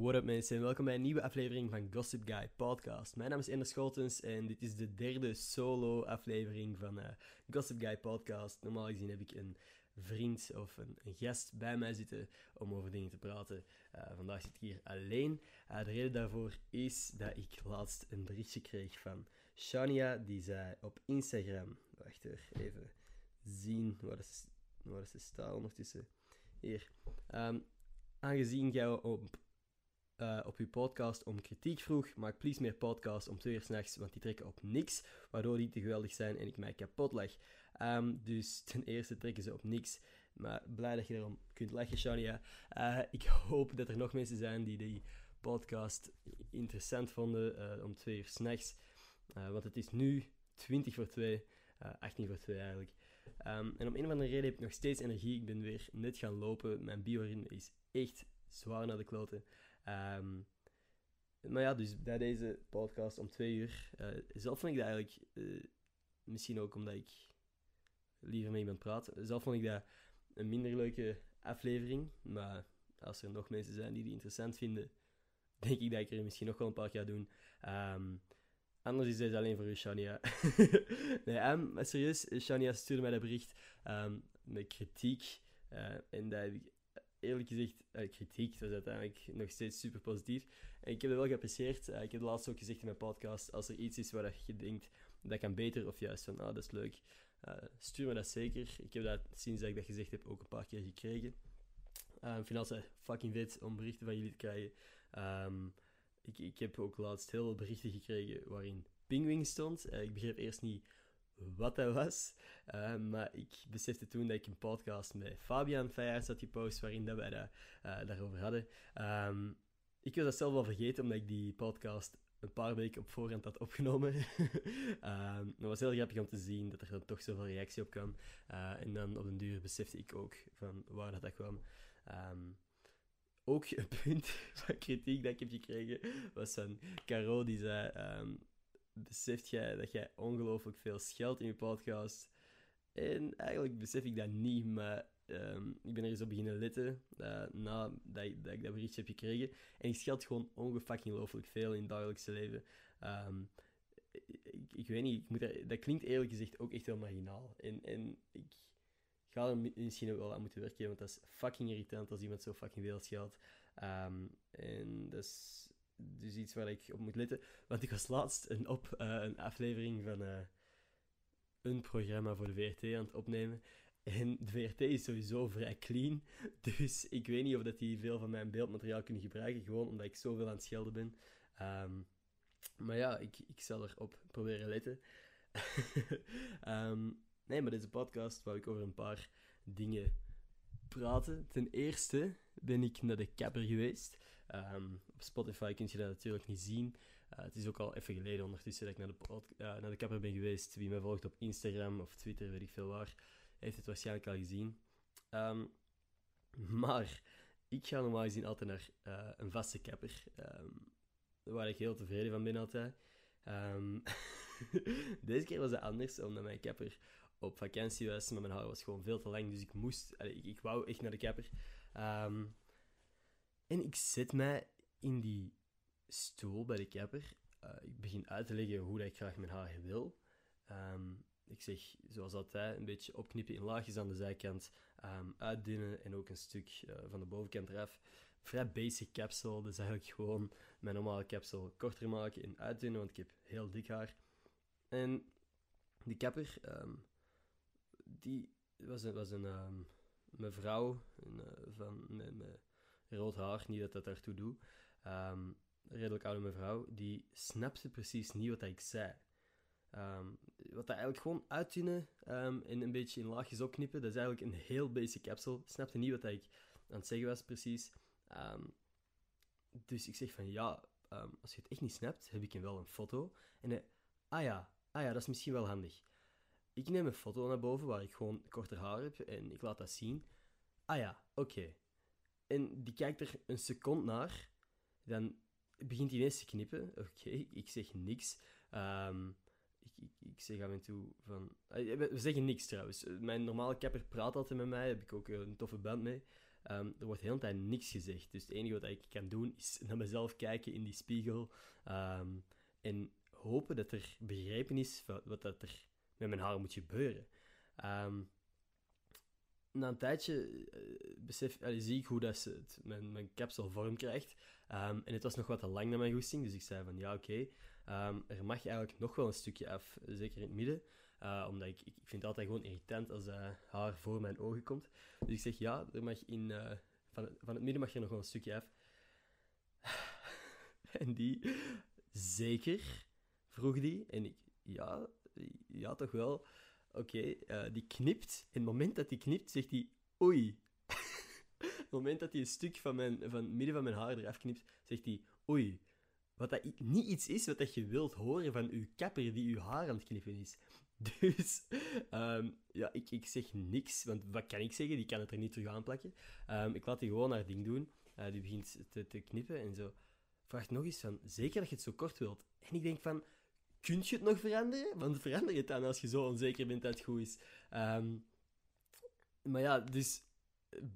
What up mensen en welkom bij een nieuwe aflevering van Gossip Guy Podcast. Mijn naam is Ender Schotens en dit is de derde solo aflevering van uh, Gossip Guy Podcast. Normaal gezien heb ik een vriend of een, een gast bij mij zitten om over dingen te praten. Uh, vandaag zit ik hier alleen. Uh, de reden daarvoor is dat ik laatst een berichtje kreeg van Shania, die zei op Instagram... Wacht even zien, waar is, waar is de staal ondertussen? Hier. Um, aangezien jij op uh, op uw podcast om kritiek vroeg. Maak please meer podcasts om twee uur s'nachts, want die trekken op niks, waardoor die te geweldig zijn en ik mij kapot leg. Um, dus ten eerste trekken ze op niks, maar blij dat je erom kunt lachen, Shania. Uh, ik hoop dat er nog mensen zijn die die podcast interessant vonden uh, om twee uur s'nachts, want het is nu 20 voor 2, 18 voor 2 eigenlijk. Um, en om een of andere reden heb ik nog steeds energie. Ik ben weer net gaan lopen. Mijn bioritme is echt zwaar naar de kloten. Um, maar ja, dus bij deze podcast om twee uur. Uh, zelf vond ik dat eigenlijk, uh, misschien ook omdat ik liever met iemand praat, zelf vond ik dat een minder leuke aflevering. Maar als er nog mensen zijn die die interessant vinden, denk ik dat ik er misschien nog wel een paar ga doen. Um, anders is deze alleen voor u, Shania. nee, um, maar serieus, Shania stuurde mij dat bericht met kritiek. Uh, en dat eerlijk gezegd, uh, kritiek was uiteindelijk nog steeds super positief. En ik heb het wel geapprecieerd. Uh, ik heb laatst ook gezegd in mijn podcast, als er iets is waar je denkt, dat kan beter, of juist van, ah, dat is leuk, uh, stuur me dat zeker. Ik heb dat, sinds dat ik dat gezegd heb, ook een paar keer gekregen. ik vind altijd fucking vet om berichten van jullie te krijgen. Um, ik, ik heb ook laatst heel veel berichten gekregen waarin Pingwing stond. ik begreep eerst niet wat dat was. Uh, maar ik besefte toen dat ik een podcast met Fabian Feijers had gepost, waarin dat wij uh, daarover hadden. Um, ik was dat zelf wel vergeten, omdat ik die podcast een paar weken op voorhand had opgenomen. um, het was heel grappig om te zien dat er dan toch zoveel reactie op kwam. Uh, en dan op den duur besefte ik ook van waar dat, dat kwam. Um, ook een punt van kritiek dat ik heb gekregen was van Caro, die zei beseft jij dat jij ongelooflijk veel scheldt in je podcast. En eigenlijk besef ik dat niet, maar um, ik ben er eens op beginnen letten uh, nadat ik, dat ik dat berichtje heb gekregen. En ik scheld gewoon ongelooflijk veel in het dagelijkse leven. Um, ik, weet niet, ik moet dat klinkt eerlijk gezegd ook echt heel marginaal. En, en ik ga er misschien ook wel aan moeten werken, want dat is fucking irritant als iemand zo fucking veel scheldt. Um, en dat is dus iets waar ik op moet letten. Want ik was laatst een, op, uh, een aflevering van uh, een programma voor de VRT aan het opnemen. En de VRT is sowieso vrij clean. Dus ik weet niet of dat die veel van mijn beeldmateriaal kunnen gebruiken. Gewoon omdat ik zoveel aan het schelden ben. Um, maar ja, ik, ik zal erop proberen letten. um, nee, maar deze podcast wou ik over een paar dingen praten. Ten eerste ben ik naar de kapper geweest. Um, op Spotify kun je dat natuurlijk niet zien. Uh, het is ook al even geleden ondertussen dat ik naar de, uh, naar de kapper ben geweest. Wie mij volgt op Instagram of Twitter, weet ik veel waar, heeft het waarschijnlijk al gezien. Um, maar ik ga normaal gezien altijd naar uh, een vaste kapper. Um, waar ik heel tevreden van ben altijd. deze keer was het anders, omdat mijn kapper op vakantie was, maar mijn haar was gewoon veel te lang, dus ik moest, ik, ik wou echt naar de kapper. En ik zet mij in die stoel bij de kapper. Uh, ik begin uit te leggen hoe dat ik graag mijn haar wil. Um, ik zeg, zoals altijd, een beetje opknippen in laagjes aan de zijkant, um, uitdunnen en ook een stuk uh, van de bovenkant eraf. Vrij basic capsule, dus eigenlijk gewoon mijn normale capsule korter maken en uitdunnen, want ik heb heel dik haar. En die kapper, um, die was een, was een mevrouw uh, van, met rood haar, niet dat dat daartoe doet. Um, redelijk oude mevrouw, die snapte precies niet wat ik zei. Um, wat dat eigenlijk gewoon uittunen um, en een beetje in laagjes opknippen, dat is eigenlijk een heel basic capsule. Snapte niet wat ik aan het zeggen was precies. Dus ik zeg van ja, als je het echt niet snapt, heb ik hem wel een foto. En hij, ah ja, ah ja, dat is misschien wel handig. Ik neem een foto naar boven waar ik gewoon korter haar heb en ik laat dat zien. Ah ja, oké. En die kijkt er een seconde naar. Dan begint hij ineens te knippen. Oké, ik zeg niks. Um, ik, ik, ik, zeg af en toe van... Eh, we zeggen niks trouwens. Mijn normale kapper praat altijd met mij. Heb ik ook een toffe band mee. ehm, er wordt de hele tijd niks gezegd. Dus het enige wat ik kan doen is naar mezelf kijken in die spiegel ehm, en hopen dat er begrepen is wat dat er met mijn haar moet gebeuren. Um, na een tijdje besef, zie ik hoe dat ze het, mijn, mijn vorm krijgt. en het was nog wat te lang naar mijn goesting, dus ik zei van ja, oké. er mag eigenlijk nog wel een stukje af, zeker in het midden. Uh, omdat ik, ik vind het altijd gewoon irritant als uh, haar voor mijn ogen komt. Dus ik zeg ja, er mag in, van, van het midden mag er nog wel een stukje af. en die, zeker, vroeg die. En ik, ja, ja toch wel. Oké, okay, die knipt. En het moment dat die knipt, zegt hij oei. het moment dat hij een stuk van, mijn, van het midden van mijn haar eraf knipt, zegt hij oei. Wat dat niet iets is wat dat je wilt horen van uw kapper die uw haar aan het knippen is. Dus um, ja, ik, ik zeg niks, want wat kan ik zeggen? Die kan het er niet terug aanplakken. Um, ik laat die gewoon haar ding doen. Uh, die begint te, te knippen en zo. Vraagt nog eens van, zeker dat je het zo kort wilt. En ik denk van, kun je het nog veranderen? Want verander het dan als je zo onzeker bent dat het goed is. Um, maar ja, dus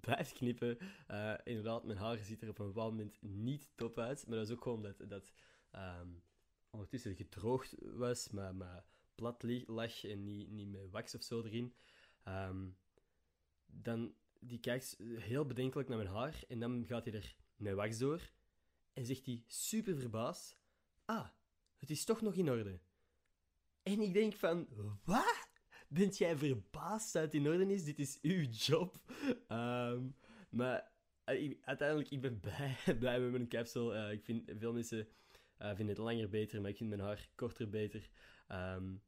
blijf knippen. Uh, inderdaad, mijn haar ziet er op een bepaald moment niet top uit. Maar dat is ook gewoon dat, dat um, ondertussen gedroogd was. Maar, maar plat lag en niet, niet met wax of zo erin. Um, dan die kijkt heel bedenkelijk naar mijn haar en dan gaat hij er met wax door en zegt hij super verbaasd: Ah, het is toch nog in orde. En ik denk van, wat? Bent jij verbaasd dat het in orde is? Dit is uw job. Um, maar uh, uiteindelijk, ik ben blij, blij met mijn capsule. Uh, ik vind, veel mensen uh, vinden het langer beter, maar ik vind mijn haar korter beter. Um,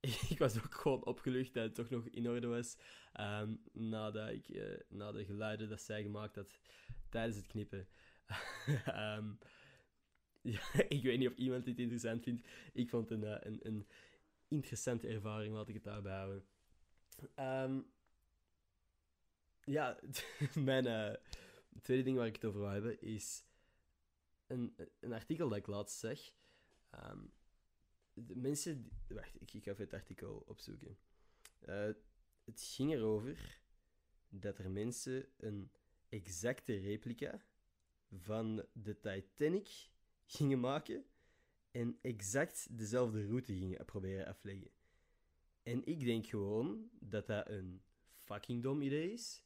ik was ook gewoon opgelucht dat het toch nog in orde was. Um, nadat ik, na de geluiden dat zij gemaakt had tijdens het knippen. ja, ik weet niet of iemand dit interessant vindt. Ik vond het een, uh, een, een, interessante ervaring, laat ik het daarbij houden. Um, ja, mijn uh, tweede ding waar ik het over wil hebben is een, een artikel dat ik laatst zeg. Um, de mensen... Wacht, ik, ik ga even het artikel opzoeken. Uh, het ging erover dat er mensen een exacte replica van de Titanic gingen maken en exact dezelfde route gingen proberen afleggen. En ik denk gewoon dat dat een fucking dom idee is.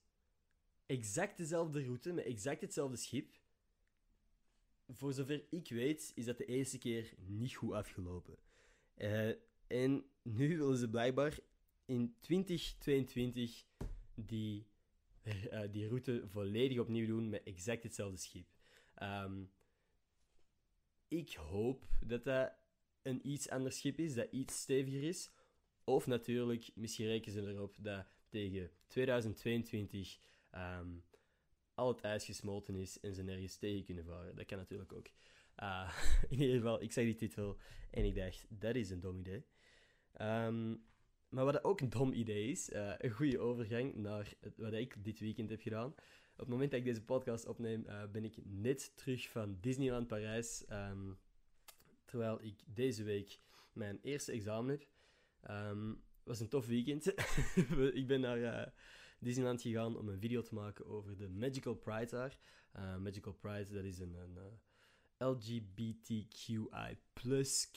Exact dezelfde route met exact hetzelfde schip. Voor zover ik weet, is dat de eerste keer niet goed afgelopen. Uh, en nu willen ze blijkbaar in 2022 die, uh, die route volledig opnieuw doen met exact hetzelfde schip. Um, ik hoop dat dat een iets ander schip is, dat iets steviger is. Of natuurlijk, misschien rekenen ze erop dat tegen 2022 um, ehm, al het ijs gesmolten is en ze nergens tegen kunnen varen. Dat kan natuurlijk ook. Uh, in ieder geval, ik zag die titel en ik dacht, dat is een dom idee. Um, maar wat ook een dom idee is, uh, een goede overgang naar wat ik dit weekend heb gedaan. Op het moment dat ik deze podcast opneem, uh, ben ik net terug van Disneyland Parijs. Um, terwijl ik deze week mijn eerste examen heb. Um, het was een tof weekend. ik ben naar Disneyland gegaan om een video te maken over de Magical Pride daar. Magical Pride, dat is een, een LGBTQI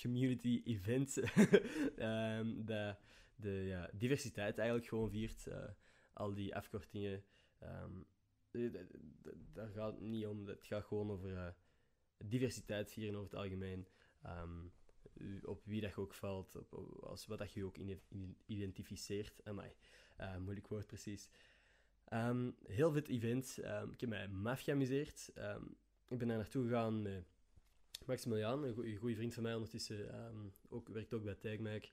community event. um, dat de ja, diversiteit eigenlijk gewoon viert. Al die afkortingen. Daar gaat het niet om. Het gaat gewoon over uh, diversiteit vieren over het algemeen. Um, op wie dat je ook valt, op, als wat dat je ook identificeert. Amai, uh, moeilijk woord precies. Um, heel vet event. Um, ik heb mij maf geamuseerd. Ik ben daar naartoe gegaan met Maximilian, een goede vriend van mij ondertussen. Ook, werkt ook bij.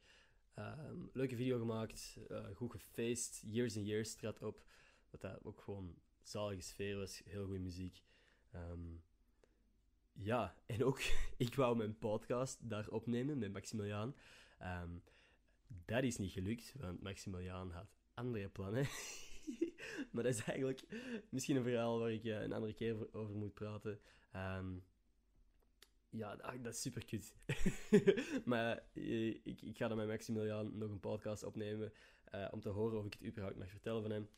Um, leuke video gemaakt, uh, goed gefeest. Years and Years trad op. Wat dat ook gewoon zalige sfeer was. Heel goede muziek. Um, ja, en ook, ik wou mijn podcast daar opnemen met Maximilian. dat is niet gelukt, want Maximilian had andere plannen. maar dat is eigenlijk misschien een verhaal waar ik uh, een andere keer over moet praten. Um, ja, dat is super kut. maar uh, ik, ga dan met Maximilian nog een podcast opnemen uh, om te horen of ik het überhaupt mag vertellen van hem.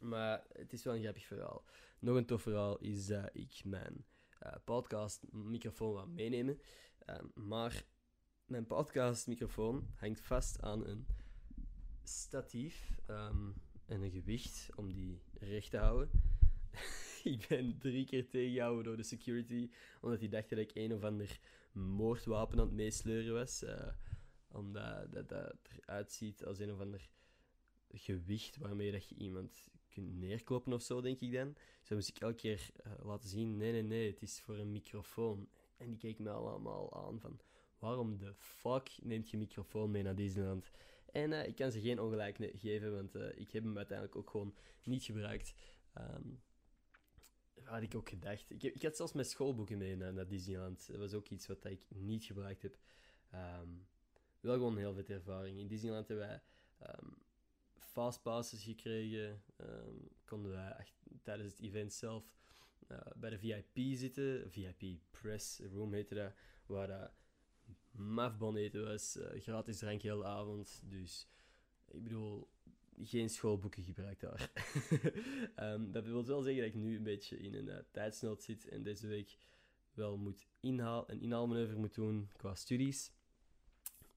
Maar het is wel een grappig verhaal. Nog een tof verhaal is dat ik mijn uh, podcast microfoon wat meenemen. Ehm, maar mijn podcast microfoon hangt vast aan een statief um, en een gewicht om die recht te houden. ik ben drie keer tegengehouden door de security, omdat die dachten dat ik een of ander moordwapen aan het meesleuren was. Uh, omdat dat, dat eruit ziet als een of ander gewicht waarmee dat je iemand kunt neerkloppen of zo, denk ik dan. Zo moest ik elke keer uh, laten zien, nee, nee, nee, het is voor een microfoon. En die keek me allemaal aan van, waarom de fuck neemt je microfoon mee naar Disneyland? En uh, ik kan ze geen ongelijk geven, want uh, ik heb hem uiteindelijk ook gewoon niet gebruikt. Um, had ik ook gedacht. Ik, ik had zelfs mijn schoolboeken mee naar, naar, Disneyland. Dat was ook iets wat ik niet gebruikt heb. Um, wel gewoon heel veel ervaring. In Disneyland hebben wij um, fastpasses gekregen. konden wij echt, tijdens het event zelf uh, bij de VIP zitten. VIP Press Room heette dat. Waar dat mafbon eten was. Uh, gratis drank heel avond. Dus ik bedoel, geen schoolboeken gebruikt daar. um, dat wil wel zeggen dat ik nu een beetje in een uh, tijdsnood zit en deze week wel moet inhaal, een inhaalmanoeuvre moet doen qua studies.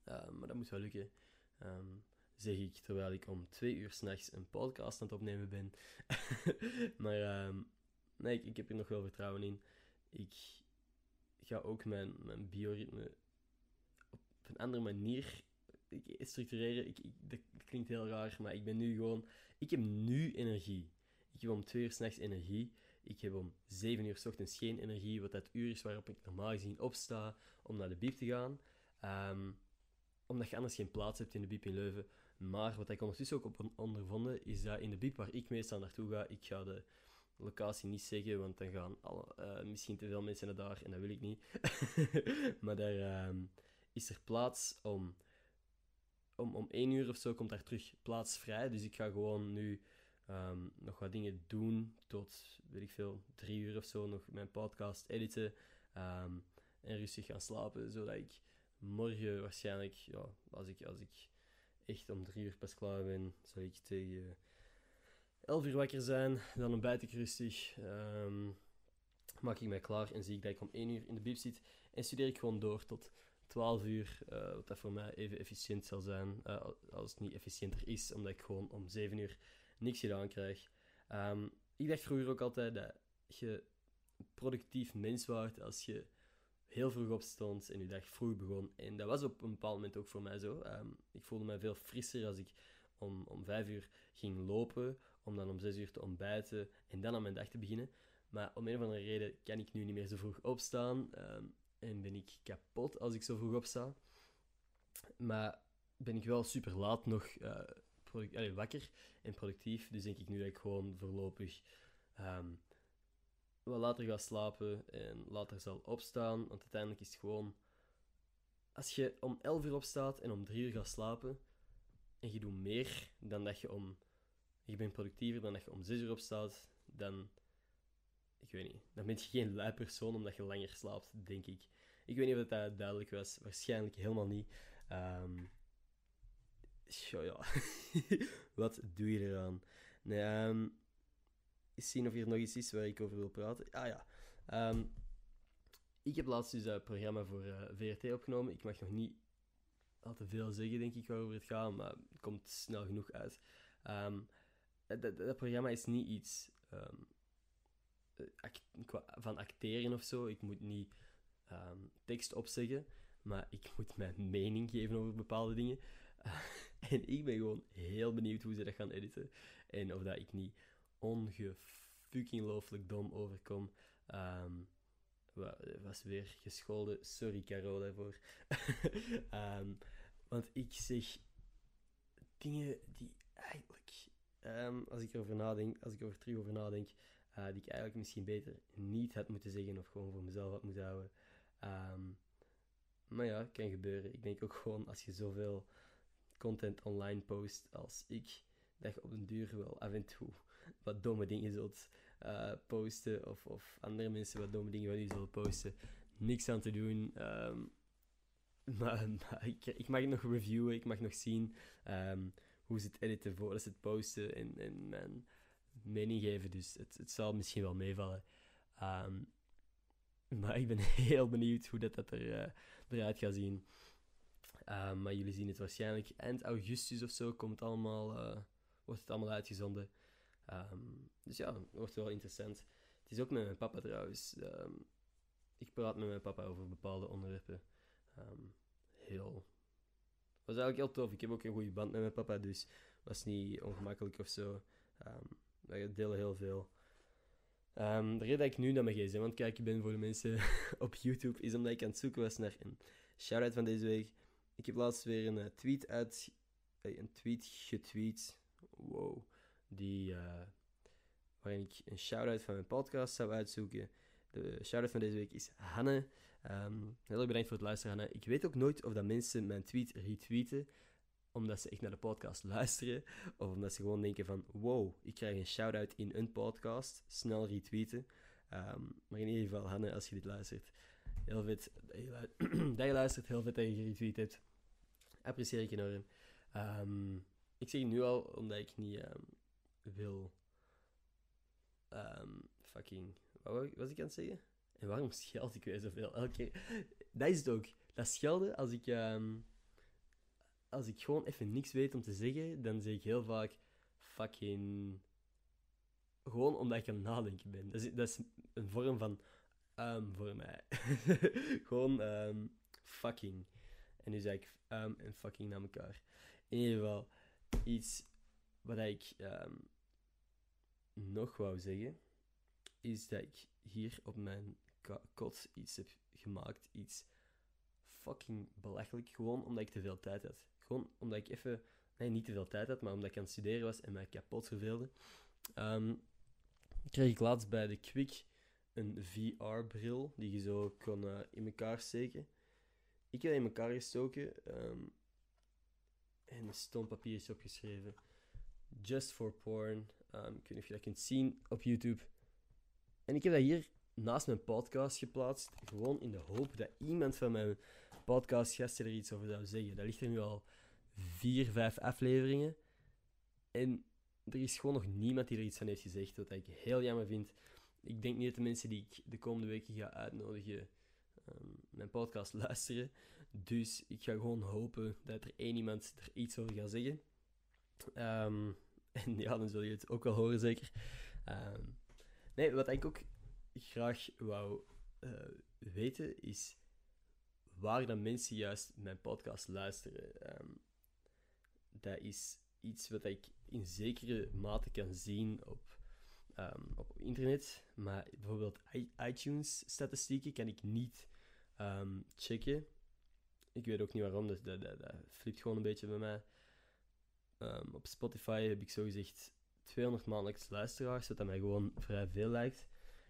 Um, maar dat moet wel lukken. Zeg ik terwijl ik om twee uur s'nachts een podcast aan het opnemen ben. maar nee, ik, heb er nog wel vertrouwen in. Ik ga ook mijn, mijn bioritme op een andere manier structureren. Ik, dat klinkt heel raar, maar ik ben nu gewoon... Ik heb nu energie. Ik heb om twee uur s'nachts energie. Ik heb om zeven uur s ochtends geen energie, wat dat uur is waarop ik normaal gezien opsta om naar de biep te gaan. Um, omdat je anders geen plaats hebt in de biep in Leuven. Maar wat ik ondertussen ook op ondervonden, is dat in de biep waar ik meestal naartoe ga, ik ga de locatie niet zeggen, want dan gaan alle, uh, misschien te veel mensen naar daar en dat wil ik niet. maar daar um, is er plaats om om, om één uur of zo komt daar terug plaats vrij. Dus ik ga gewoon nu um, nog wat dingen doen tot, weet ik veel, drie uur of zo. Nog mijn podcast editen um, en rustig gaan slapen. Zodat ik morgen waarschijnlijk, ja, als ik, als ik echt om drie uur pas klaar ben, zal ik tegen elf uur wakker zijn. Dan ontbijt ik rustig. Maak ik mij klaar en zie ik dat ik om één uur in de bib zit. En studeer ik gewoon door tot 12 uur, uh, wat dat voor mij even efficiënt zal zijn, uh, als het niet efficiënter is, omdat ik gewoon om 7 uur niks gedaan krijg. Um, ik dacht vroeger ook altijd dat je productief mens was als je heel vroeg opstond en je dag vroeg begon. En dat was op een bepaald moment ook voor mij zo. Um, ik voelde me veel frisser als ik om, om 5 uur ging lopen, om dan om 6 uur te ontbijten en dan aan mijn dag te beginnen. Maar om een of andere reden kan ik nu niet meer zo vroeg opstaan. Um, en ben ik kapot als ik zo vroeg opsta. Maar ben ik wel super laat nog uh, wakker en productief. Dus denk ik nu dat ik gewoon voorlopig um, wat later ga slapen en later zal opstaan. Want uiteindelijk is het gewoon... Als je om 11 uur opstaat en om 3 uur gaat slapen, en je doet meer dan dat je om... Je bent productiever dan dat je om 6 uur opstaat, dan ik weet niet. Dan ben je geen lui persoon omdat je langer slaapt, denk ik. Ik weet niet of dat duidelijk was. Waarschijnlijk helemaal niet. Um, ja. Wat doe je eraan? Nee, um, eens zien of hier nog iets is waar ik over wil praten. Ah ja. Um, ik heb laatst dus een programma voor eh, VRT opgenomen. Ik mag nog niet al te veel zeggen, denk ik, waarover het gaat, maar het komt snel genoeg uit. Um, dat, programma is niet iets act van acteren of zo. Ik moet niet tekst opzeggen, maar ik moet mijn mening geven over bepaalde dingen. en ik ben gewoon heel benieuwd hoe ze dat gaan editen. En of dat ik niet ongefucking dom overkom. Um, was weer gescholden. Sorry, Caro, daarvoor. um, want ik zeg dingen die eigenlijk, um, als ik erover nadenk, als ik er terug over nadenk, uh, die ik eigenlijk misschien beter niet had moeten zeggen of gewoon voor mezelf had moeten houden. Maar ja, kan gebeuren. Ik denk ook gewoon als je zoveel content online post als ik, dat je op den duur wel af en toe wat domme dingen zult uh, posten. Of, of andere mensen wat domme dingen van je zullen posten. Niks aan te doen. Um, maar, ik, ik, mag het nog reviewen. Ik mag nog zien um, hoe ze het editen voordat ze het posten. En, en mijn, mening geven, dus het, het zal misschien wel meevallen. Ehm, maar ik ben heel benieuwd hoe dat, dat er, uh, eruit gaat zien. Ehm, maar jullie zien het waarschijnlijk eind augustus of zo komt allemaal, uh, wordt het allemaal uitgezonden. Um, dus ja, wordt wel interessant. Het is ook met mijn papa trouwens. ik praat met mijn papa over bepaalde onderwerpen. heel was eigenlijk heel tof. Ik heb ook een goede band met mijn papa, dus was niet ongemakkelijk of zo. Um, we delen heel veel. Um, de reden dat ik nu naar mijn gsm aan het kijken ben voor de mensen op YouTube, is omdat ik aan het zoeken was naar een shout-out van deze week. Ik heb laatst weer een uh, tweet uit... Uh, een tweet getweet. Wow. Die... Uh, waarin ik een shout-out van mijn podcast zou uitzoeken. De shout-out van deze week is Hanne. Um, heel erg bedankt voor het luisteren, Hanne. Ik weet ook nooit of dat mensen mijn tweet retweeten omdat ze echt naar de podcast luisteren, of omdat ze gewoon denken van, wow, ik krijg een shout-out in een podcast, snel retweeten. Um, maar in ieder geval, Hanne, als je dit luistert, heel vet dat je, luistert, heel vet dat je geretweet hebt. Apprecieer ik enorm. Um, ik zeg het nu al, omdat ik niet wil... fucking... Wat was ik aan het zeggen? En waarom scheld ik weer zoveel? Oké, dat is het ook. Dat schelden, als ik, um, als ik gewoon even niks weet om te zeggen, dan zeg ik heel vaak fucking... Gewoon omdat ik aan het nadenken ben. Dat is, dat is een vorm van um voor mij. gewoon fucking. En nu zeg ik um en fucking naar elkaar. In ieder geval, iets wat ik nog wou zeggen, is dat ik hier op mijn kot iets heb gemaakt. Iets fucking belachelijk. Gewoon omdat ik te veel tijd had. Gewoon omdat ik even... Nee, niet te veel tijd had, maar omdat ik aan het studeren was en mij kapot verveelde. Um, kreeg ik laatst bij de Quick een VR-bril die je zo kon uh, in elkaar steken. Ik heb in elkaar gestoken um, en een stom papier is opgeschreven. Just for porn. Um, ik weet niet of je dat kunt zien op YouTube. En ik heb dat hier naast mijn podcast geplaatst. Gewoon in de hoop dat iemand van mijn podcastgasten er iets over zou zeggen. Dat ligt er nu al vier, vijf afleveringen. En er is gewoon nog niemand die er iets van heeft gezegd. Wat ik heel jammer vind. Ik denk niet dat de mensen die ik de komende weken ga uitnodigen um, mijn podcast luisteren. Dus ik ga gewoon hopen dat er één iemand er iets over gaat zeggen. Um, en ja, dan zul je het ook wel horen, zeker. Um, nee, wat ik ook graag wou uh, weten, is waar dan mensen juist mijn podcast luisteren. Um, dat is iets wat ik in zekere mate kan zien op, um, op internet. Maar bijvoorbeeld iTunes-statistieken kan ik niet checken. Ik weet ook niet waarom, dat, dat, dat, dat flipt gewoon een beetje bij mij. Op Spotify heb ik zogezegd 200 maandelijks luisteraars, wat mij gewoon vrij veel lijkt.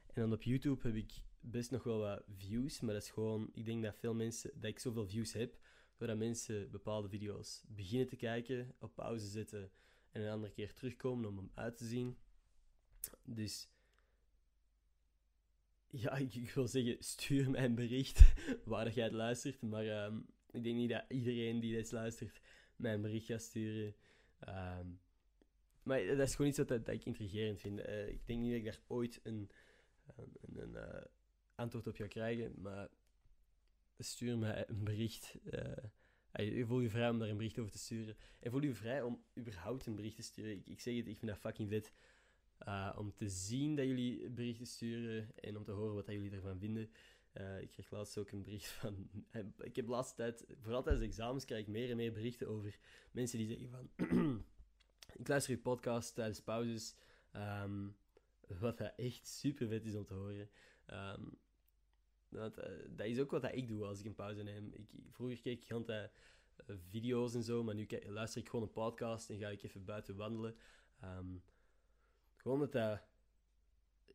En dan op YouTube heb ik best nog wel wat views, maar dat is gewoon, ik denk dat veel mensen, dat ik zoveel views heb, doordat mensen bepaalde video's beginnen te kijken, op pauze zetten en een andere keer terugkomen om hem uit te zien. Dus ja, ik, wil zeggen, stuur mij een bericht waar jij het luistert, maar ehm, ik denk niet dat iedereen die dit luistert mij een bericht gaat sturen. Ehm, maar dat is gewoon iets wat ik intrigerend vind. Uh, ik denk niet dat ik daar ooit een een, een uh, antwoord op jou krijgen, maar stuur me een bericht. Uh, je voel je vrij om daar een bericht over te sturen. En voel je vrij om überhaupt een bericht te sturen. Ik, ik zeg het, ik vind dat fucking vet. Om te zien dat jullie berichten sturen en om te horen wat jullie ervan vinden. Uh, ik kreeg laatst ook een bericht van. Ik heb de laatste tijd, vooral tijdens examens, krijg ik meer en meer berichten over mensen die zeggen van. ik luister je podcast tijdens pauzes. Um, wat echt super vet is om te horen. Um, dat, uh, dat is ook wat dat ik doe als ik een pauze neem. Ik, vroeger keek ik altijd video's en zo, maar nu luister ik gewoon een podcast en ga ik even buiten wandelen. Um, gewoon dat dat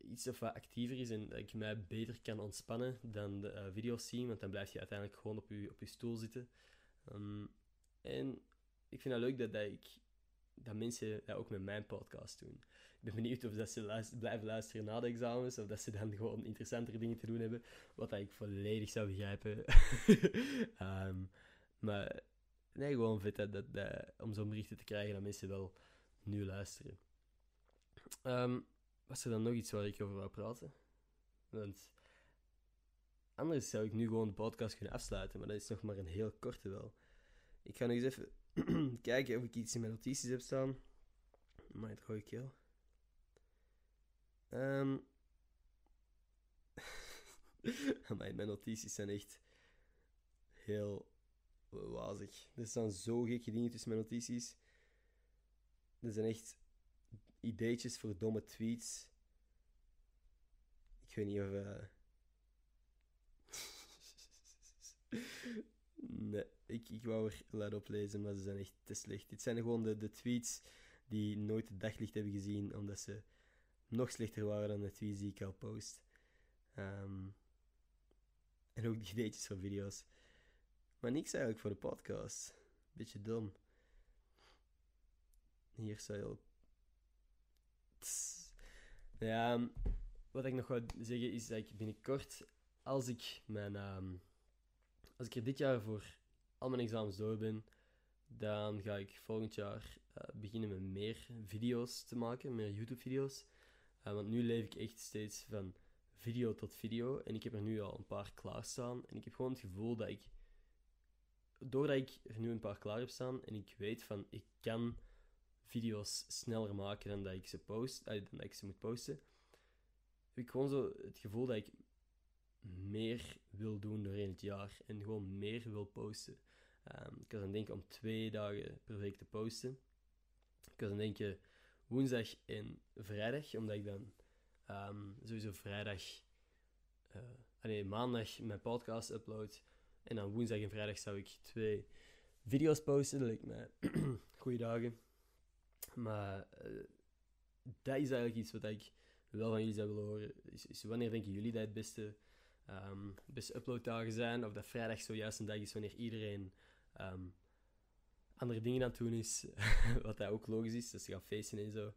iets of wat actiever is en dat ik mij beter kan ontspannen dan de uh, video's zien, want dan blijf je uiteindelijk gewoon op je, op stoel zitten. Um, en ik vind het leuk dat, dat, ik, dat mensen dat ook met mijn podcast doen ik ben benieuwd of dat ze blijven luisteren na de examens, of dat ze dan gewoon interessantere dingen te doen hebben, wat ik volledig zou begrijpen. um, maar nee, gewoon vet dat, dat, om zo'n berichten te krijgen dat mensen wel nu luisteren. Ehm, was er dan nog iets waar ik over wou praten? Want anders zou ik nu gewoon de podcast kunnen afsluiten, maar dat is nog maar een heel korte wel. Ik ga nog eens even kijken of ik iets in mijn notities heb staan. Maar het gooi ik heel. Um, mijn notities zijn echt heel wazig. Er staan zo gekke dingen tussen mijn notities. Er zijn echt ideetjes voor domme tweets. Ik weet niet of. Uh... nee, ik, ik wou er luid op lezen, maar ze zijn echt te slecht. Dit zijn gewoon de, de tweets die nooit het daglicht hebben gezien, omdat ze nog slechter waren dan de tweets die ik al post. Um, en ook die ideetjes voor video's. Maar niks eigenlijk voor de podcast. Beetje dom. Hier zou je Ja, ehm, wat ik nog wil zeggen is dat ik binnenkort, als ik mijn... Um, als ik er dit jaar voor al mijn examens door ben, dan ga ik volgend jaar uh, beginnen met meer video's te maken, meer YouTube-video's. Uh, want nu leef ik echt steeds van video tot video. En ik heb er nu al een paar klaarstaan. En ik heb gewoon het gevoel dat ik, doordat ik er nu een paar klaar heb staan en ik weet van ik kan video's sneller maken dan dat ik ze post, uh, dan dat ik ze moet posten, heb ik gewoon zo het gevoel dat ik meer wil doen doorheen het jaar en gewoon meer wil posten. Um, ik kan dan denken om twee dagen per week te posten. Ik kan dan denken woensdag en vrijdag, omdat ik dan um, sowieso vrijdag, nee, maandag mijn podcast upload. En dan woensdag en vrijdag zou ik twee video's posten. Dat lijkt mij goede dagen. Maar uh, dat is eigenlijk iets wat ik wel van jullie zou willen horen. Is, is wanneer denken jullie dat het beste, um, beste uploaddagen zijn? Of dat vrijdag zojuist een dag is wanneer iedereen um, andere dingen aan het doen is. wat dat ook logisch is. Dus ze gaan feesten en zo.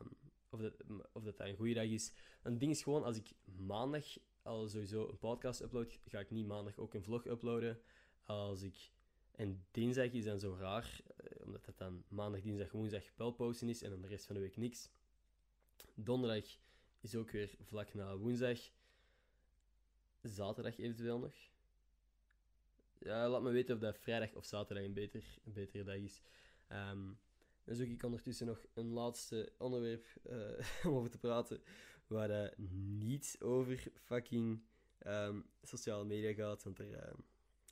Um, of dat, of dat, dat een goede dag is. Een ding is gewoon, als ik maandag al sowieso een podcast upload, ga ik niet maandag ook een vlog uploaden. Als ik... En dinsdag is dan zo raar, eh, omdat het dan maandag, dinsdag, woensdag wel posten is en dan de rest van de week niks. Donderdag is ook weer vlak na woensdag. Zaterdag eventueel nog. Ja, laat me weten of dat vrijdag of zaterdag een, beter, betere dag is. Um, dan zoek ik ondertussen nog een laatste onderwerp uh, om over te praten, waar uh, niet over fucking um, sociale media gaat, want daar uh,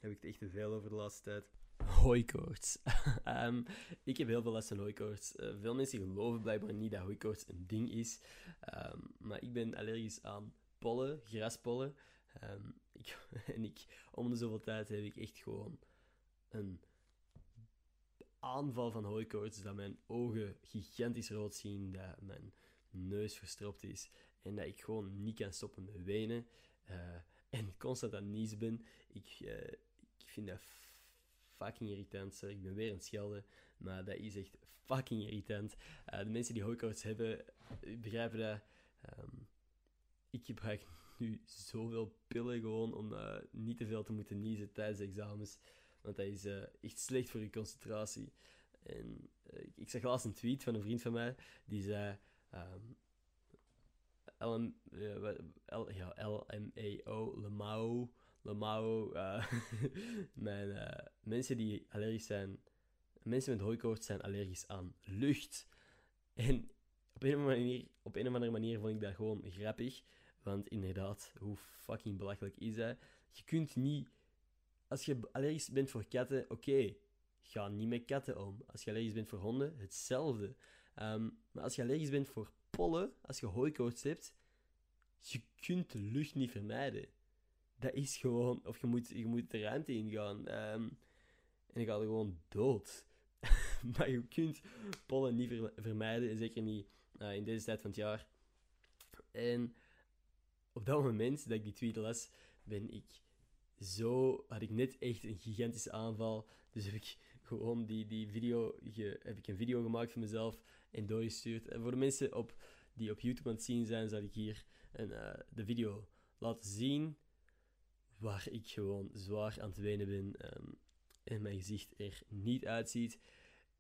heb ik het echt te veel over de laatste tijd. Hooikoorts. um, ik heb heel veel last van hooikoorts. veel mensen geloven blijkbaar niet dat hooikoorts een ding is, um, maar ik ben allergisch aan pollen, graspollen. ik, en ik, om de zoveel tijd heb ik echt gewoon een aanval van hooikoorts dat mijn ogen gigantisch rood zien, dat mijn neus verstropt is en dat ik gewoon niet kan stoppen met wenen uh, en constant aan nies ben. Ik, ik vind dat fucking irritant. Ik ben weer aan het schelden, maar dat is echt fucking irritant. Uh, de mensen die hooikoorts hebben, begrijpen dat. Um, ik gebruik nu zoveel pillen gewoon om niet te veel te moeten niezen tijdens de examens. Want dat is echt slecht voor je concentratie. En ik zag laatst een tweet van een vriend van mij die zei. Um, LM, uh, L, ja, LMAO, LMAO, LMAO. Uh, mijn, mensen die allergisch zijn, mensen met hooikoorts zijn allergisch aan lucht. En op een, op een of andere manier vond ik dat gewoon grappig. Want inderdaad, hoe fucking belachelijk is dat? Je kunt niet als je allergisch bent voor katten, oké, ga niet met katten om. Als je allergisch bent voor honden, hetzelfde. Ehm, maar als je allergisch bent voor pollen, als je hooikoorts hebt, je kunt de lucht niet vermijden. Dat is gewoon, of je moet, je moet de ruimte ingaan. Um, en gaat er gewoon dood. maar je kunt pollen niet vermijden, zeker niet uh, in deze tijd van het jaar. En op dat moment dat ik die tweet las, ben ik zo had ik net echt een gigantische aanval. Dus heb ik gewoon die, die video, heb ik een video gemaakt van mezelf en doorgestuurd. En voor de mensen op, die op YouTube aan het zien zijn, zal ik hier een, uh, de video laten zien. Waar ik gewoon zwaar aan het wenen ben. Um, en mijn gezicht er niet uitziet.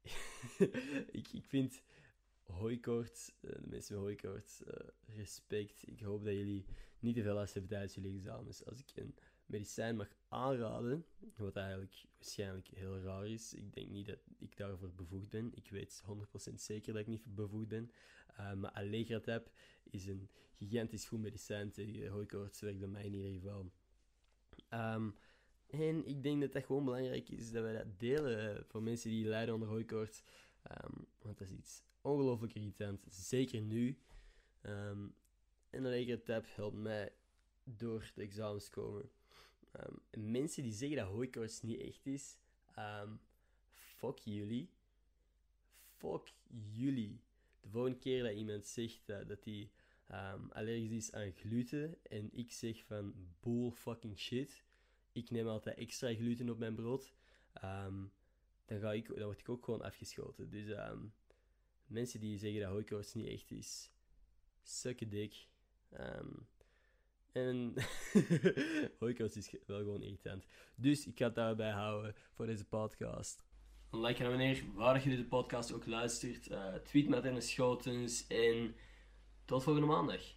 ik, ik vind hooikoorts, uh, de mensen met hooikoorts, respect. Ik hoop dat jullie niet te veel last hebben tijdens jullie examens. Als ik een medicijn mag aanraden, wat eigenlijk waarschijnlijk heel raar is. Ik denk niet dat ik daarvoor bevoegd ben. Ik weet 100% zeker dat ik niet bevoegd ben. Uh, maar Allegratap is een gigantisch goed medicijn tegen hooikoorts, werkt bij mij in ieder geval. Um, en ik denk dat dat gewoon belangrijk is dat wij dat delen voor mensen die lijden onder hooikoorts. Um, want dat is iets ongelooflijk irritant, zeker nu. Um, en Allegratap helpt mij door de examens komen. Mensen die zeggen dat hooikoorts niet echt is, fuck jullie. Fuck jullie. De volgende keer dat iemand zegt dat, dat hij um, allergisch is aan gluten en ik zeg van bull fucking shit, ik neem altijd extra gluten op mijn brood, dan, ga ik, dan word ik ook gewoon afgeschoten. Dus mensen die zeggen dat hooikoorts niet echt is, dick. Um, en hooikoorts is wel gewoon irritant. Dus ik ga het daarbij houden voor deze podcast. Like en wanneer waar je deze podcast ook luistert. Uh, tweet met Ernest Schotens en tot volgende maandag.